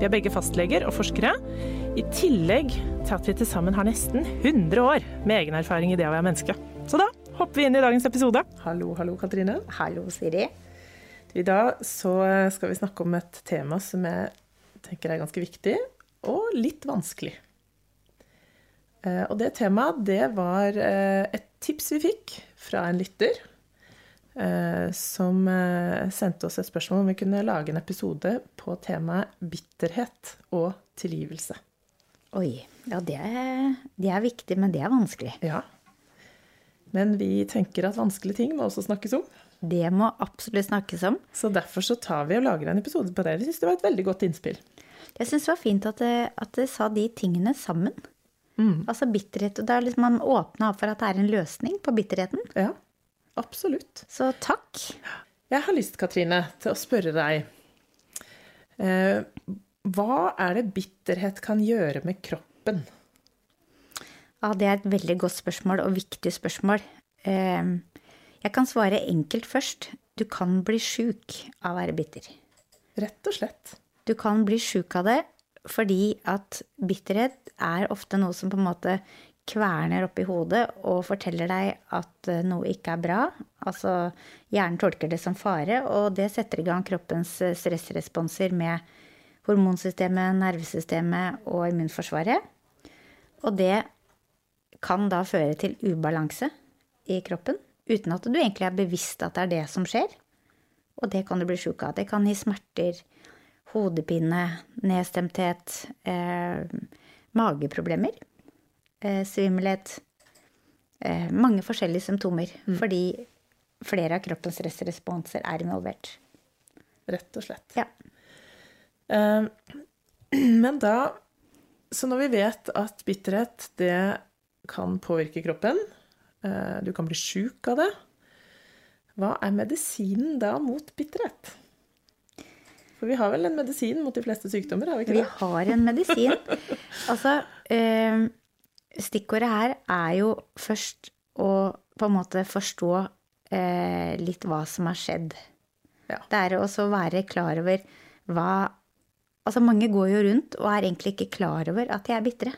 Vi er begge fastleger og forskere, i tillegg til at vi til sammen har nesten 100 år med egen erfaring i det å være menneske. Så da hopper vi inn i dagens episode. Hallo, hallo, Katrine. Hallo, Siri. I dag så skal vi snakke om et tema som jeg tenker er ganske viktig, og litt vanskelig. Eh, Og det temaet, det var eh, et tips vi fikk fra en lytter, som eh, sendte oss et spørsmål om vi kunne lage en episode på temaet bitterhet og tilgivelse. Oi, ja det er, det er viktig, men det er vanskelig. Ja. Men vi tenker at vanskelige ting må også snakkes om. Det må absolutt snakkes om. Så derfor så tar vi og lager en episode på det. Vi syns det var et veldig godt innspill. Jeg syns det var fint at det, at det sa de tingene sammen. Altså bitterhet. Og da liksom man åpna opp for at det er en løsning på bitterheten. Ja, absolutt. Så takk. Jeg har lyst, Katrine, til å spørre deg eh, Hva er det bitterhet kan gjøre med kroppen? Ja, det er et veldig godt spørsmål, og viktig spørsmål. Eh, Jeg kan svare enkelt først. Du kan bli sjuk av å være bitter. Rett og slett. Du kan bli sjuk av det fordi at bitterhet er ofte noe som på en måte kverner oppi hodet og forteller deg at eh, noe ikke er bra. Altså hjernen tolker det som fare, og det setter i gang kroppens eh, stressresponser med hormonsystemet, nervesystemet og immunforsvaret. Og det kan da føre til ubalanse i kroppen, uten at du egentlig er bevisst at det er det som skjer. Og det kan du bli sjuk av. Det kan gi smerter, hodepine, nedstemthet, eh, mageproblemer, svimmelhet. Eh, mange forskjellige symptomer, fordi flere av kroppens stressresponser er involvert. Rett og slett. Ja. Eh, men da Så når vi vet at bitterhet, det kan påvirke kroppen, eh, du kan bli sjuk av det, hva er medisinen da mot bitterhet? For vi har vel en medisin mot de fleste sykdommer, har vi ikke det? Vi har en medisin. altså, eh, stikkordet her er jo først å på en måte forstå eh, litt hva som har skjedd. Ja. Det er også å være klar over hva Altså, mange går jo rundt og er egentlig ikke klar over at de er bitre.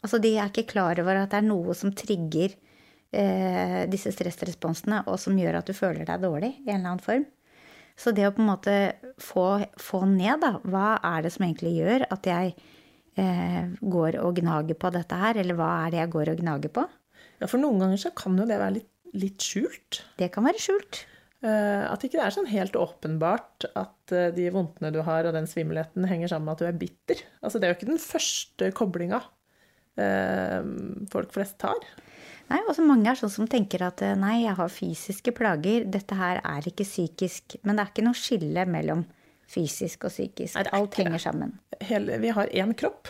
Altså, de er ikke klar over at det er noe som trigger eh, disse stressresponsene, og som gjør at du føler deg dårlig i en eller annen form. Så det å på en måte få, få ned, da, hva er det som egentlig gjør at jeg går og gnager på dette her, eller hva er det jeg går og gnager på? Ja, for noen ganger så kan jo det være litt, litt skjult. Det kan være skjult. Eh, At ikke det er sånn helt åpenbart at eh, de vondtene du har og den svimmelheten henger sammen med at du er bitter. Altså det er jo ikke den første koblinga eh, folk flest tar. Nei, også mange er sånn som tenker at eh, nei, jeg har fysiske plager, dette her er ikke psykisk. Men det er ikke noe skille mellom fysisk og psykisk. Alt henger sammen. Hele, vi har én kropp,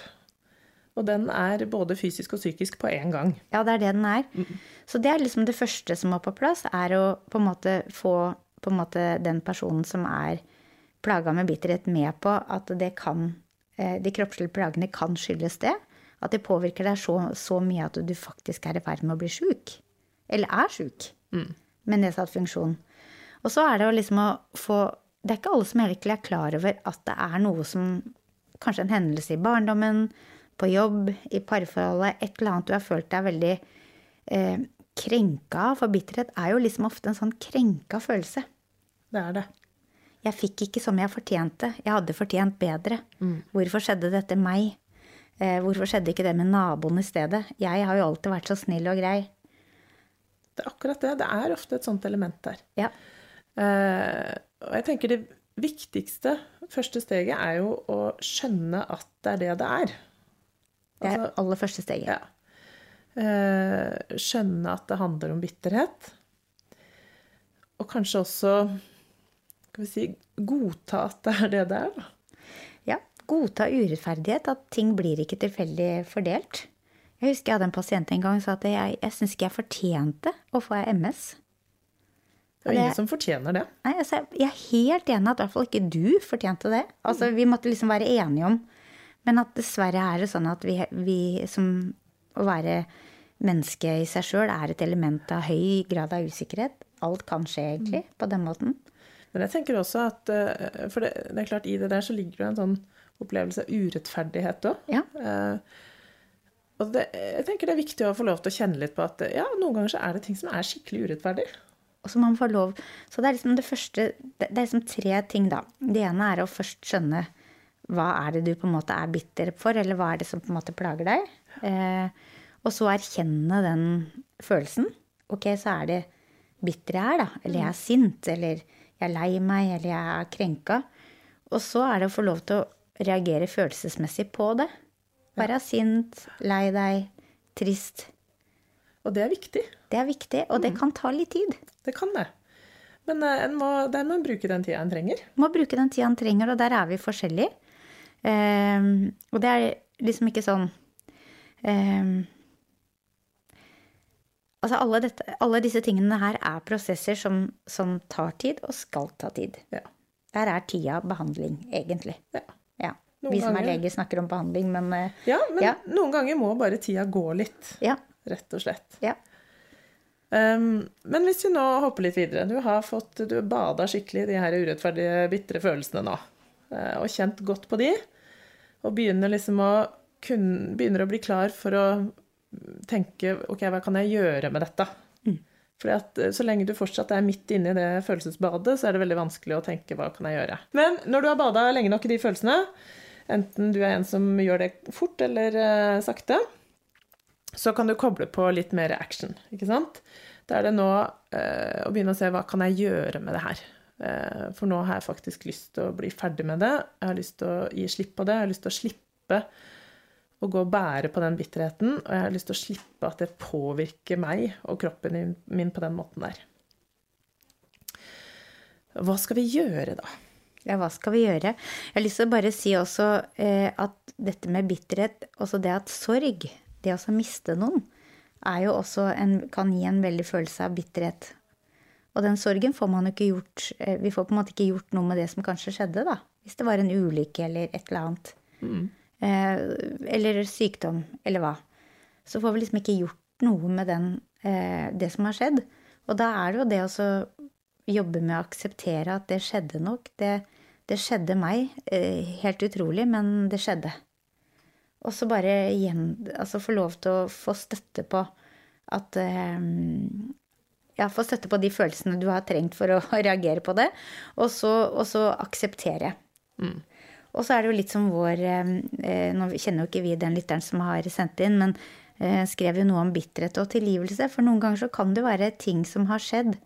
og den er både fysisk og psykisk på én gang. Ja, det er det den er. Så det er liksom det første som må på plass, er å på en måte få på en måte den personen som er plaga med bitterhet, med på at det kan eh, De kroppslige plagene kan skyldes det. At det påvirker deg så, så mye at du faktisk er i ferd med å bli sjuk. Eller er sjuk. Med nedsatt funksjon. Og så er det å liksom å få Det er ikke alle som egentlig er klar over at det er noe som Kanskje en hendelse i barndommen, på jobb, i parforholdet, et eller annet du har følt deg veldig eh, krenka av. For bitterhet er jo liksom ofte en sånn krenka følelse. Det er det. Jeg fikk ikke som jeg fortjente. Jeg hadde fortjent bedre. Hvorfor skjedde dette meg? Eh, hvorfor skjedde ikke det med naboen i stedet? Jeg har jo alltid vært så snill og grei. Det er akkurat det. Det er ofte et sånt element der. Ja. Eh, og jeg tenker det viktigste første steget er jo å skjønne at det er det det er. Det er Altså- aller første steget. Ja. Eh, skjønne at det handler om bitterhet. Og kanskje også skal vi si, godta at det er det det er. da. Ja, godta urettferdighet, at ting blir ikke tilfeldig fordelt. Jeg husker jeg hadde en pasient en gang som sa at jeg, jeg syns ikke jeg fortjente å få MS. Det er ingen som fortjener det. Nei, altså, jeg er helt enig at i hvert fall ikke du fortjente det. Altså, Vi måtte liksom være enige om. Men at dessverre er det sånn at vi, vi som å være menneske i seg sjøl er et element av høy grad av usikkerhet. Alt kan skje, egentlig, på den måten. Men jeg tenker også at eh, For det, det er klart, i det der så ligger det en sånn opplevelse av urettferdighet òg. Ja. og det, jeg tenker det er viktig å få lov til å kjenne litt på at ja, noen ganger så er det ting som er skikkelig urettferdig. Og så må man få lov Så det er liksom det første Det er liksom tre ting, da. Det ene er å først skjønne hva er det du på en måte er bitter for, eller hva er det som på en måte plager deg? Eh, og så erkjenne den følelsen. Ok, så er det bitter jeg er, da. Eller jeg er sint. Eller jeg er lei meg. Eller jeg er krenka. Og så er det å få lov til å reagere følelsesmessig på det. Være sint, lei deg, trist. Og det er viktig. Det er viktig, og det kan ta litt tid. Det kan det. Men eh, en må, der må en bruke den tida en trenger. må bruke den tida en trenger, og der er vi forskjellige. Um, og det er liksom ikke sånn um, Altså alle, dette, alle disse tingene her er prosesser som, som tar tid, og skal ta tid. Ja. Der er tida behandling, egentlig. Ja. Ja. Vi som er leger, snakker om behandling, men eh, Ja, men Ja. noen ganger må bare tida gå litt, ja. Rett og slett. ja. Um, men hvis vi nå hopper litt videre Du har fått, du bada skikkelig i de her urettferdige, bitre følelsene nå. eh, Og kjent godt på de. Og begynner liksom å kun, begynner å bli klar for å tenke Ok, hva kan jeg gjøre med dette? Fordi at eh, Så lenge du fortsatt er midt inne i det følelsesbadet, så er det veldig vanskelig å tenke hva kan jeg gjøre. Men når du har bada lenge nok i de følelsene, enten du er en som gjør det fort eller uh, sakte, så kan du koble på litt mer action. ikke sant? Da er det nå eh, å begynne å se hva kan jeg gjøre med det her. Eh, for nå har jeg faktisk lyst til å bli ferdig med det. Jeg har lyst til å gi slipp på det. Jeg har lyst til å slippe å gå og bære på den bitterheten. Og jeg har lyst til å slippe at det påvirker meg og kroppen min- på den måten der. Hva skal vi gjøre da? Ja, hva skal vi gjøre? Jeg har lyst til å bare si også eh, at dette med bitterhet, også det at sorg, det å miste noen, er jo også en, kan gi en veldig følelse av bitterhet. Og den sorgen får man jo ikke gjort eh, Vi får på en måte ikke gjort noe med det som kanskje skjedde, da. Hvis det var en ulykke eller et eller annet. Eh, eller sykdom, eller hva. Så får vi liksom ikke gjort noe med den, eh, det som har skjedd. Og da er det jo det å jobbe med å akseptere at det skjedde nok. Det, det skjedde meg. Eh, helt utrolig, men det skjedde. Og så bare igjen altså få lov til å få støtte på at eh, Ja, få støtte på de følelsene du har trengt for å reagere på det, og så, og så akseptere. Og så er det jo litt som vår eh, eh, Nå kjenner jo ikke vi den lytteren som har sendt inn, men skrev jo noe om bitterhet og tilgivelse. For noen ganger så kan det være ting som har skjedd,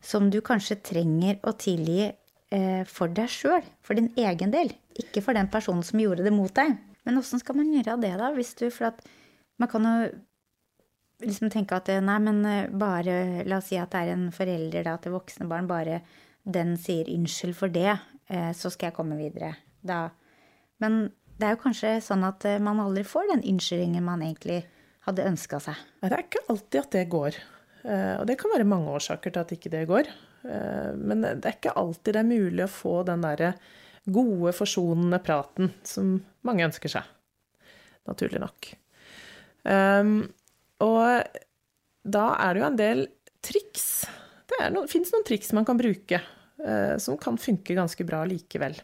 som du kanskje trenger å tilgi for deg sjøl. For din egen del. Ikke for den personen som gjorde det mot deg. Men åssen skal man gjøre det, da? Hvis du, for at man kan jo liksom tenke at eh, nei, men eh, bare La oss si at det er en forelder da, til voksne barn. Bare den sier unnskyld for det, eh, så skal jeg komme videre. Da. Men det er jo kanskje sånn at man aldri får den unnskyldningen man egentlig hadde ønska seg. Det er ikke alltid at det går. Og det kan være mange årsaker til at ikke det går. Men det er ikke alltid det er mulig å få den derre gode, forsonende praten som mange ønsker seg. Naturlig nok. Um, og da er det jo en del triks. Det no, fins noen triks man kan bruke uh, som kan funke ganske bra likevel.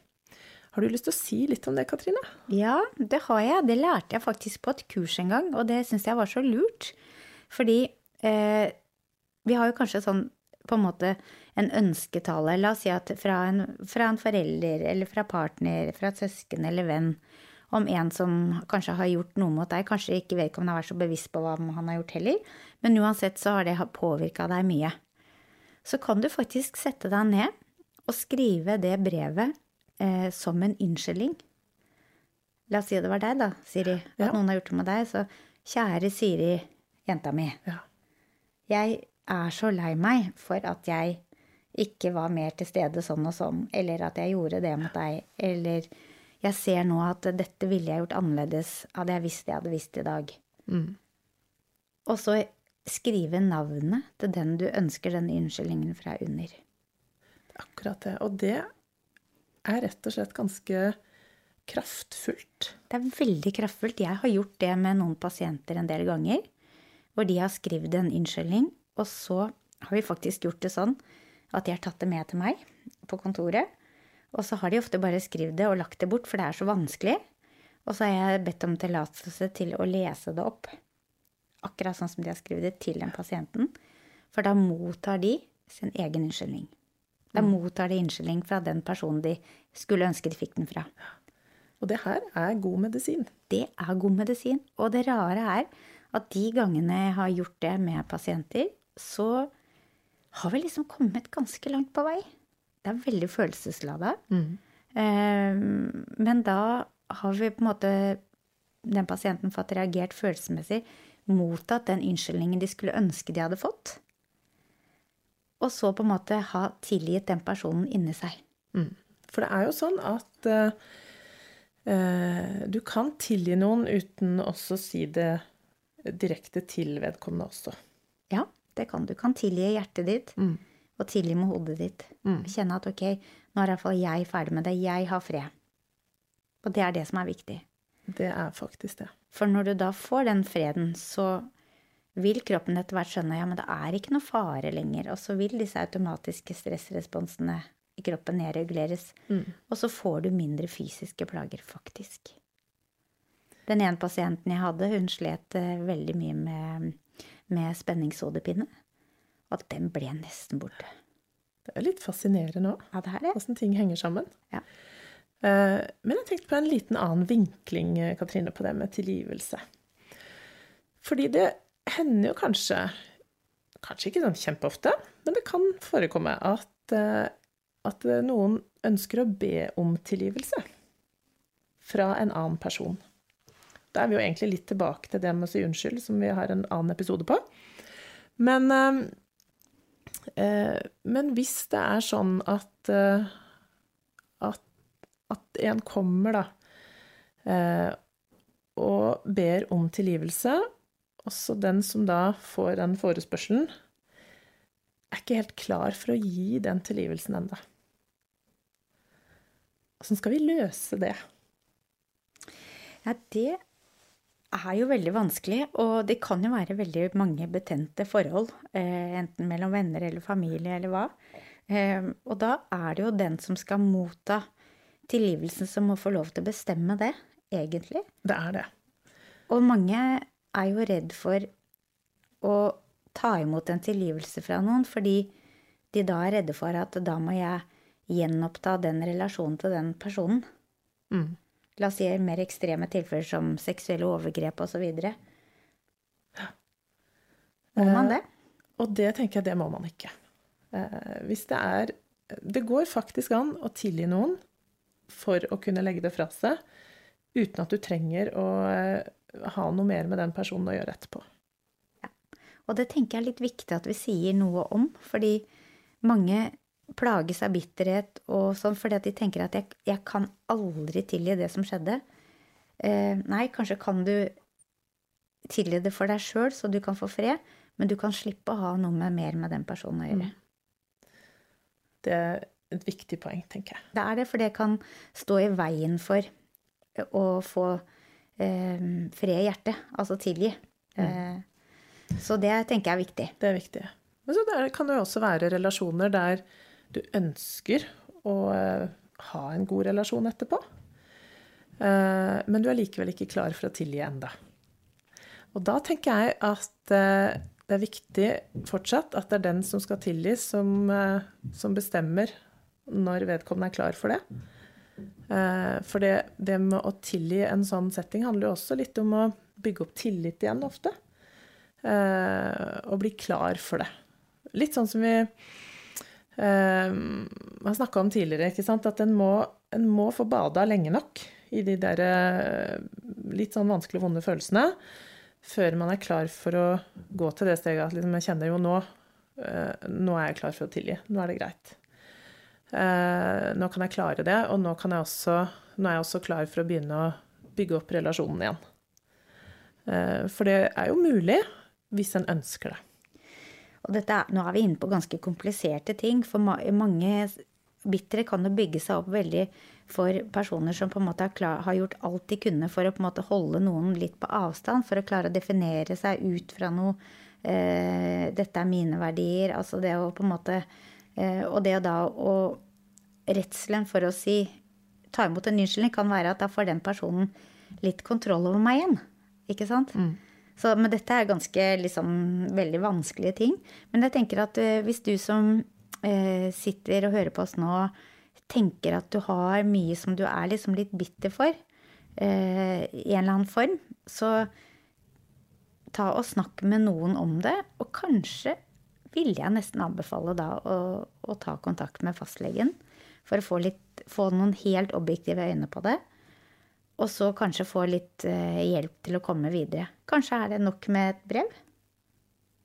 Har du lyst til å si litt om det, Katrine? Ja, det har jeg. Det lærte jeg faktisk på et kurs en gang, og det syns jeg var så lurt. Fordi eh, vi har jo kanskje sånn på en måte en ønsketale. La oss si at fra en, fra en forelder eller fra partner, fra et søsken eller venn, om en som kanskje har gjort noe mot deg. Kanskje ikke vedkommende har vært så bevisst på hva han har gjort heller, men uansett så har det påvirka deg mye. Så kan du faktisk sette deg ned og skrive det brevet eh, som en unnskyldning. La oss si det var deg, da, Siri. At Ja. noen har gjort det med deg. Så kjære Siri, jenta mi. Ja. Jeg er så lei meg for at jeg ikke var mer til stede sånn og sånn, eller at jeg gjorde det mot deg, eller jeg ser nå at dette ville jeg gjort annerledes hadde jeg visst det jeg hadde visst i dag. Og så skrive navnet til den du ønsker denne unnskyldningen fra under. Akkurat det. Og det er rett og slett ganske kraftfullt. Det er veldig kraftfullt. Jeg har gjort det med noen pasienter en del ganger, hvor de har skrevet en unnskyldning, og så har vi faktisk gjort det sånn at de har tatt det med til meg på kontoret. Og så har de ofte bare skrevet det og lagt det bort, for det er så vanskelig. Og så har jeg bedt om tillatelse til å lese det opp. Akkurat sånn som de har skrevet det til den pasienten. For da mottar de sin egen unnskyldning. Da mottar de unnskyldning fra den personen de skulle ønske de fikk den fra. Og det her er god medisin. Det er god medisin. Og det rare er at de gangene jeg har gjort det med pasienter, så har vi liksom kommet ganske langt på vei. Det er veldig følelseslada. Eh, men da har vi på en måte den pasienten fått reagert følelsesmessig, mottatt den unnskyldningen de skulle ønske de hadde fått. Og så på en måte ha tilgitt den personen inni seg. For det er jo sånn at eh, du kan tilgi noen uten også å si det direkte til vedkommende også. Ja, det kan du. kan tilgi hjertet ditt, og tilgi med hodet ditt. Kjenne at ok, nå er iallfall jeg ferdig med det. Jeg har fred. Og det er det som er viktig. Det er faktisk det. For når du da får den freden, så vil kroppen etter hvert skjønne ja, men det er ikke noe fare lenger. Og så vil disse automatiske stressresponsene i kroppen nedreguleres. Og så får du mindre fysiske plager, faktisk. Den ene pasienten jeg hadde, hun slet eh, veldig mye med, med spenningshodepine. Og den ble nesten borte. Det er litt fascinerende òg, Ja, det er det. åssen ting henger sammen. Ja. Eh, Men jeg tenkte på en liten annen vinkling, eh, Katrine, på det med tilgivelse. Fordi det hender jo kanskje, kanskje ikke sånn kjempeofte, men det kan forekomme at, eh, at noen ønsker å be om tilgivelse fra en annen person. Da er vi jo egentlig litt tilbake til det med å si unnskyld, som vi har en annen episode på. Men, eh, eh, men hvis det er sånn at, eh, at, at en kommer, da, eh, og ber om tilgivelse, også den som da får den forespørselen, er ikke helt klar for å gi den tilgivelsen enda. Åssen skal vi løse det? Ja, det er jo veldig vanskelig, og det kan jo være veldig mange betente forhold, eh, enten mellom venner eller familie eller hva. Eh, og da er det jo den som skal motta tilgivelsen, som må få lov til å bestemme det, egentlig. Det er det. Og mange er jo redd for å ta imot en tilgivelse fra noen, fordi de da er redde for at da må jeg gjenoppta den relasjonen til den personen. La oss si mer ekstreme tilfeller som seksuelle overgrep osv. Må man det? Og det tenker jeg, det må man ikke. Eh, hvis det er Det går faktisk an å tilgi noen for å kunne legge det fra seg, uten at du trenger å eh, ha noe mer med den personen å gjøre etterpå. Og det tenker jeg er litt viktig at vi sier noe om, fordi mange plages av bitterhet og sånn fordi at de tenker at jeg, jeg kan aldri tilgi det som skjedde. Eh, nei, kanskje kan du tilgi det for deg sjøl, så du kan få fred, men du kan slippe å ha noe med, mer med den personen å gjøre. Det er et viktig poeng, tenker jeg. Det er det, for det kan stå i veien for å få eh, fred i hjertet, altså tilgi. Eh, så det tenker jeg er viktig. Det er viktig. Men så der kan det også være relasjoner der du ønsker å eh, ha en god relasjon etterpå. Eh, men du er likevel ikke klar for å tilgi enda. Og da tenker jeg at eh, det er viktig fortsatt at det er den som skal tilgis, som, som bestemmer når vedkommende er klar for det. For det, det med å tilgi en sånn setting handler jo også litt om å bygge opp tillit igjen ofte. Og bli klar for det. Litt sånn som vi eh, har snakka om tidligere, ikke sant? at en må, en må få bada lenge nok i de der eh, litt sånn vanskelig vonde følelsene før man er klar for å gå til det steget at liksom, jeg kjenner jo nå uh, Nå er jeg klar for å tilgi. Nå er det greit. Uh, nå kan jeg klare det, og nå, jeg også, nå er jeg også klar for å begynne å bygge opp relasjonen igjen. Uh, for det er jo mulig hvis en ønsker det. Og dette, nå er vi inne på ganske kompliserte ting, for ma mange bittere kan jo bygge seg opp veldig for personer som på en måte har, klar, har gjort alt de kunne for å på en måte holde noen litt på avstand, for å klare å definere seg ut fra noe eh, 'Dette er mine verdier'. Altså det å på en måte eh, Og det å da å Redselen for å si ta imot en unnskyldning kan være at da får den personen litt kontroll over meg igjen. Ikke sant? Så, men dette er ganske liksom, veldig vanskelige ting. Men jeg tenker at eh, hvis du som eh, sitter og hører på oss nå, tenker at du har mye som du er liksom litt bitter for, eh, i en eller annen form, så ta og snakk med noen om det. Og kanskje vil jeg nesten anbefale da å, å ta kontakt med fastlegen for å få, litt, få noen helt objektive øyne på det. Og så kanskje få litt eh, hjelp til å komme videre. Kanskje er det nok med et brev.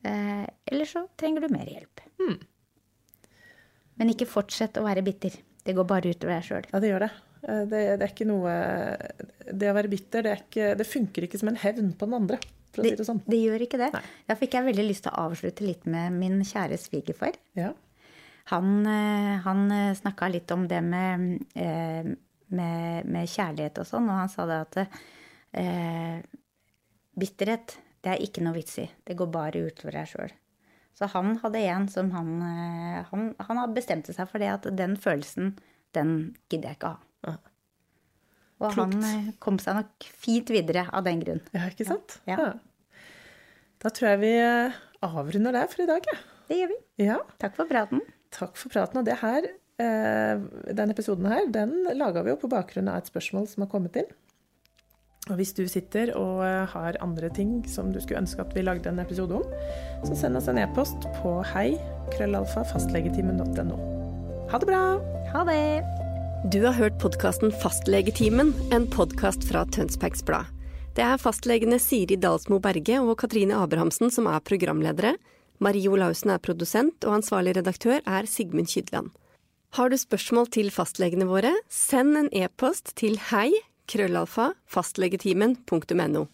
Eh, eller så trenger du mer hjelp. Men ikke fortsett å være bitter. Det går bare utover deg sjøl. Ja, det gjør det. Eh, Det, det er ikke noe Det å være bitter, det, ikke, det funker ikke som en hevn på den andre, for å si det sånn. Det gjør ikke det. Nei. Da fikk jeg veldig lyst til å avslutte litt med min kjære svigerfar. Ja. Han, han snakka litt om det med, eh, med, med kjærlighet og sånn, og han sa det at eh, bitterhet, det er ikke noe vits i. Det går bare utover deg sjøl. Så han hadde en som han, eh, han Han bestemte seg for det at den følelsen, den gidder jeg ikke ha. Og Klokt. han eh, kom seg nok fint videre av den grunn. ja, ikke sant? Ja. Da tror jeg vi eh, avrunder der for i dag, ja. Det gjør vi. ja. Takk for praten. Takk for praten. Og det her, denne episoden her, den laga vi jo på bakgrunn av et spørsmål som har kommet inn. Og hvis du sitter og eh, har andre ting som du skulle ønske at vi lagde en episode om, så send oss en e-post på hei krøllalfa fastlegetimen.no. Ha det bra! Ha det! Du har hørt podkasten Fastlegetimen, en podkast fra Tønsbergs Blad. Det er fastlegene Siri Dalsmo Berge og Katrine Abrahamsen som er programledere. Marie Olaussen er produsent, og ansvarlig redaktør er Sigmund Kydland. Har du spørsmål til fastlegene våre, send en e-post til hei krøllalfa fastlegetimen.no.